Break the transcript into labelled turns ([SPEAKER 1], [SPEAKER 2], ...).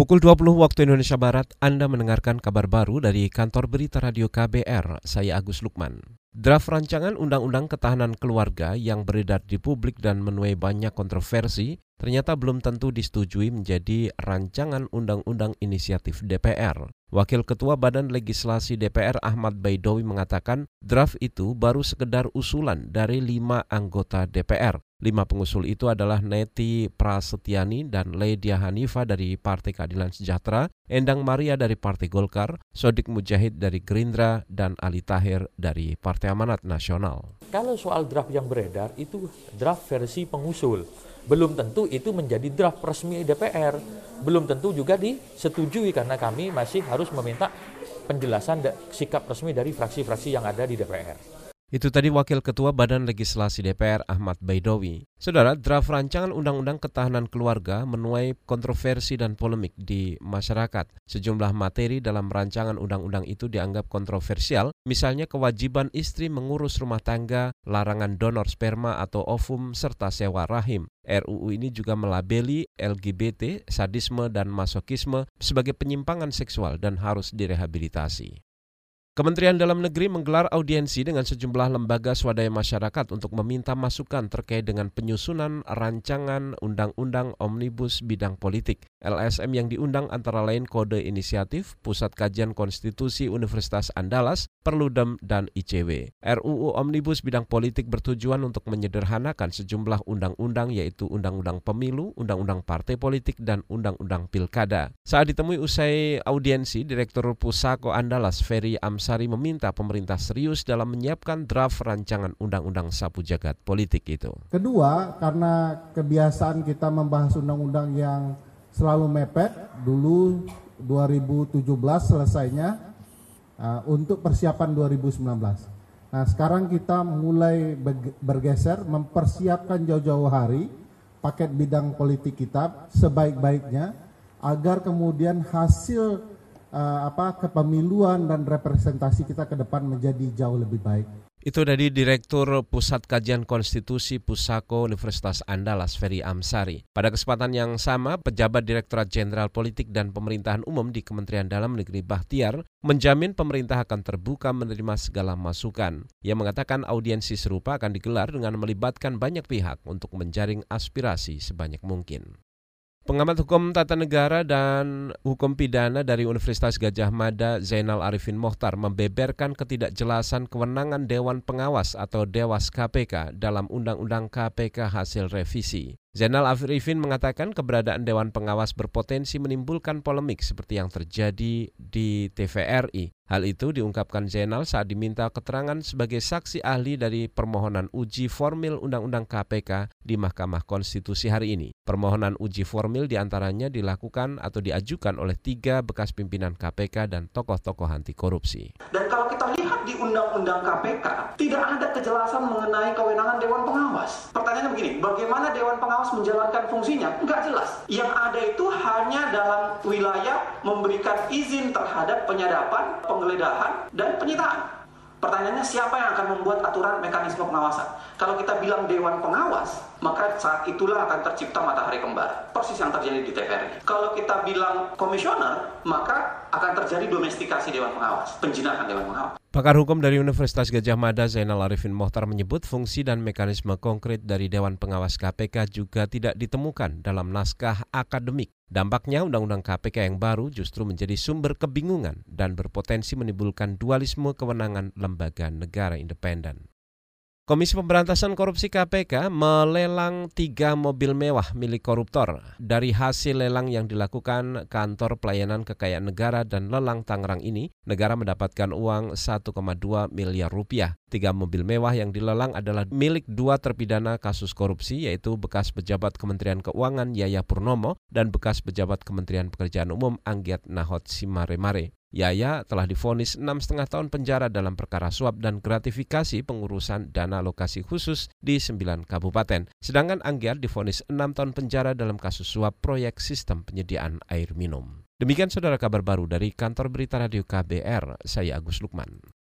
[SPEAKER 1] Pukul 20 waktu Indonesia Barat, Anda mendengarkan kabar baru dari kantor berita radio KBR. Saya Agus Lukman. Draft rancangan Undang-Undang Ketahanan Keluarga yang beredar di publik dan menuai banyak kontroversi ternyata belum tentu disetujui menjadi rancangan undang-undang inisiatif DPR. Wakil Ketua Badan Legislasi DPR Ahmad Baidowi mengatakan draft itu baru sekedar usulan dari lima anggota DPR. Lima pengusul itu adalah Neti Prasetyani dan Ledia Hanifa dari Partai Keadilan Sejahtera, Endang Maria dari Partai Golkar, Sodik Mujahid dari Gerindra, dan Ali Tahir dari Partai Amanat Nasional.
[SPEAKER 2] Kalau soal draft yang beredar itu draft versi pengusul. Belum tentu itu menjadi draft resmi DPR. Belum tentu juga disetujui karena kami masih harus meminta penjelasan sikap resmi dari fraksi-fraksi yang ada di DPR.
[SPEAKER 1] Itu tadi Wakil Ketua Badan Legislasi DPR Ahmad Baidowi. Saudara, draft rancangan Undang-Undang Ketahanan Keluarga menuai kontroversi dan polemik di masyarakat. Sejumlah materi dalam rancangan undang-undang itu dianggap kontroversial, misalnya kewajiban istri mengurus rumah tangga, larangan donor sperma atau ovum, serta sewa rahim. RUU ini juga melabeli LGBT, sadisme, dan masokisme sebagai penyimpangan seksual dan harus direhabilitasi. Kementerian Dalam Negeri menggelar audiensi dengan sejumlah lembaga swadaya masyarakat untuk meminta masukan terkait dengan penyusunan rancangan Undang-Undang Omnibus Bidang Politik. LSM yang diundang antara lain Kode Inisiatif, Pusat Kajian Konstitusi Universitas Andalas, Perludem, dan ICW. RUU Omnibus Bidang Politik bertujuan untuk menyederhanakan sejumlah undang-undang yaitu Undang-Undang Pemilu, Undang-Undang Partai Politik, dan Undang-Undang Pilkada. Saat ditemui usai audiensi, Direktur Pusako Andalas Ferry Am Sari meminta pemerintah serius dalam menyiapkan draft rancangan undang-undang sapu jagat politik itu.
[SPEAKER 3] Kedua, karena kebiasaan kita membahas undang-undang yang selalu mepet, dulu 2017 selesainya uh, untuk persiapan 2019. Nah, sekarang kita mulai bergeser mempersiapkan jauh-jauh hari paket bidang politik kita sebaik-baiknya agar kemudian hasil uh, apa kepemiluan dan representasi kita ke depan menjadi jauh lebih baik.
[SPEAKER 1] Itu dari Direktur Pusat Kajian Konstitusi Pusako Universitas Andalas Ferry Amsari. Pada kesempatan yang sama, pejabat Direktorat Jenderal Politik dan Pemerintahan Umum di Kementerian Dalam Negeri Bahtiar menjamin pemerintah akan terbuka menerima segala masukan. Ia mengatakan audiensi serupa akan digelar dengan melibatkan banyak pihak untuk menjaring aspirasi sebanyak mungkin. Pengamat hukum tata negara dan hukum pidana dari Universitas Gajah Mada Zainal Arifin Mohtar membeberkan ketidakjelasan kewenangan Dewan Pengawas atau Dewas KPK dalam Undang-Undang KPK hasil revisi. Zainal Arifin mengatakan keberadaan Dewan Pengawas berpotensi menimbulkan polemik seperti yang terjadi di TVRI. Hal itu diungkapkan Zainal saat diminta keterangan sebagai saksi ahli dari permohonan uji formil Undang-Undang KPK di Mahkamah Konstitusi hari ini. Permohonan uji formil di antaranya dilakukan atau diajukan oleh tiga bekas pimpinan KPK dan tokoh-tokoh anti korupsi.
[SPEAKER 4] Dan kalau kita lihat di Undang-Undang KPK, tidak ada kejelasan mengenai kewenangan Dewan Pengawas. Pertanyaannya begini, bagaimana Dewan Pengawas menjalankan fungsinya? Enggak jelas. Yang ada itu hanya dalam wilayah memberikan izin terhadap penyadapan, penggeledahan, dan penyitaan. Pertanyaannya siapa yang akan membuat aturan mekanisme pengawasan? Kalau kita bilang dewan pengawas, maka saat itulah akan tercipta matahari kembar. Persis yang terjadi di TVRI. Kalau kita bilang komisioner, maka akan terjadi domestikasi dewan pengawas, penjinahan dewan pengawas.
[SPEAKER 1] Pakar hukum dari Universitas Gajah Mada Zainal Arifin Mohtar menyebut fungsi dan mekanisme konkret dari Dewan Pengawas KPK juga tidak ditemukan dalam naskah akademik. Dampaknya Undang-Undang KPK yang baru justru menjadi sumber kebingungan dan berpotensi menimbulkan dualisme kewenangan lembaga negara independen. Komisi Pemberantasan Korupsi KPK melelang tiga mobil mewah milik koruptor. Dari hasil lelang yang dilakukan Kantor Pelayanan Kekayaan Negara dan Lelang Tangerang ini, negara mendapatkan uang 1,2 miliar rupiah. Tiga mobil mewah yang dilelang adalah milik dua terpidana kasus korupsi, yaitu bekas pejabat Kementerian Keuangan Yaya Purnomo dan bekas pejabat Kementerian Pekerjaan Umum Anggiat Nahot Simaremare. Yaya telah difonis enam setengah tahun penjara dalam perkara suap dan gratifikasi pengurusan dana lokasi khusus di sembilan kabupaten. Sedangkan Anggiar difonis enam tahun penjara dalam kasus suap proyek sistem penyediaan air minum. Demikian saudara kabar baru dari kantor berita radio KBR, saya Agus Lukman.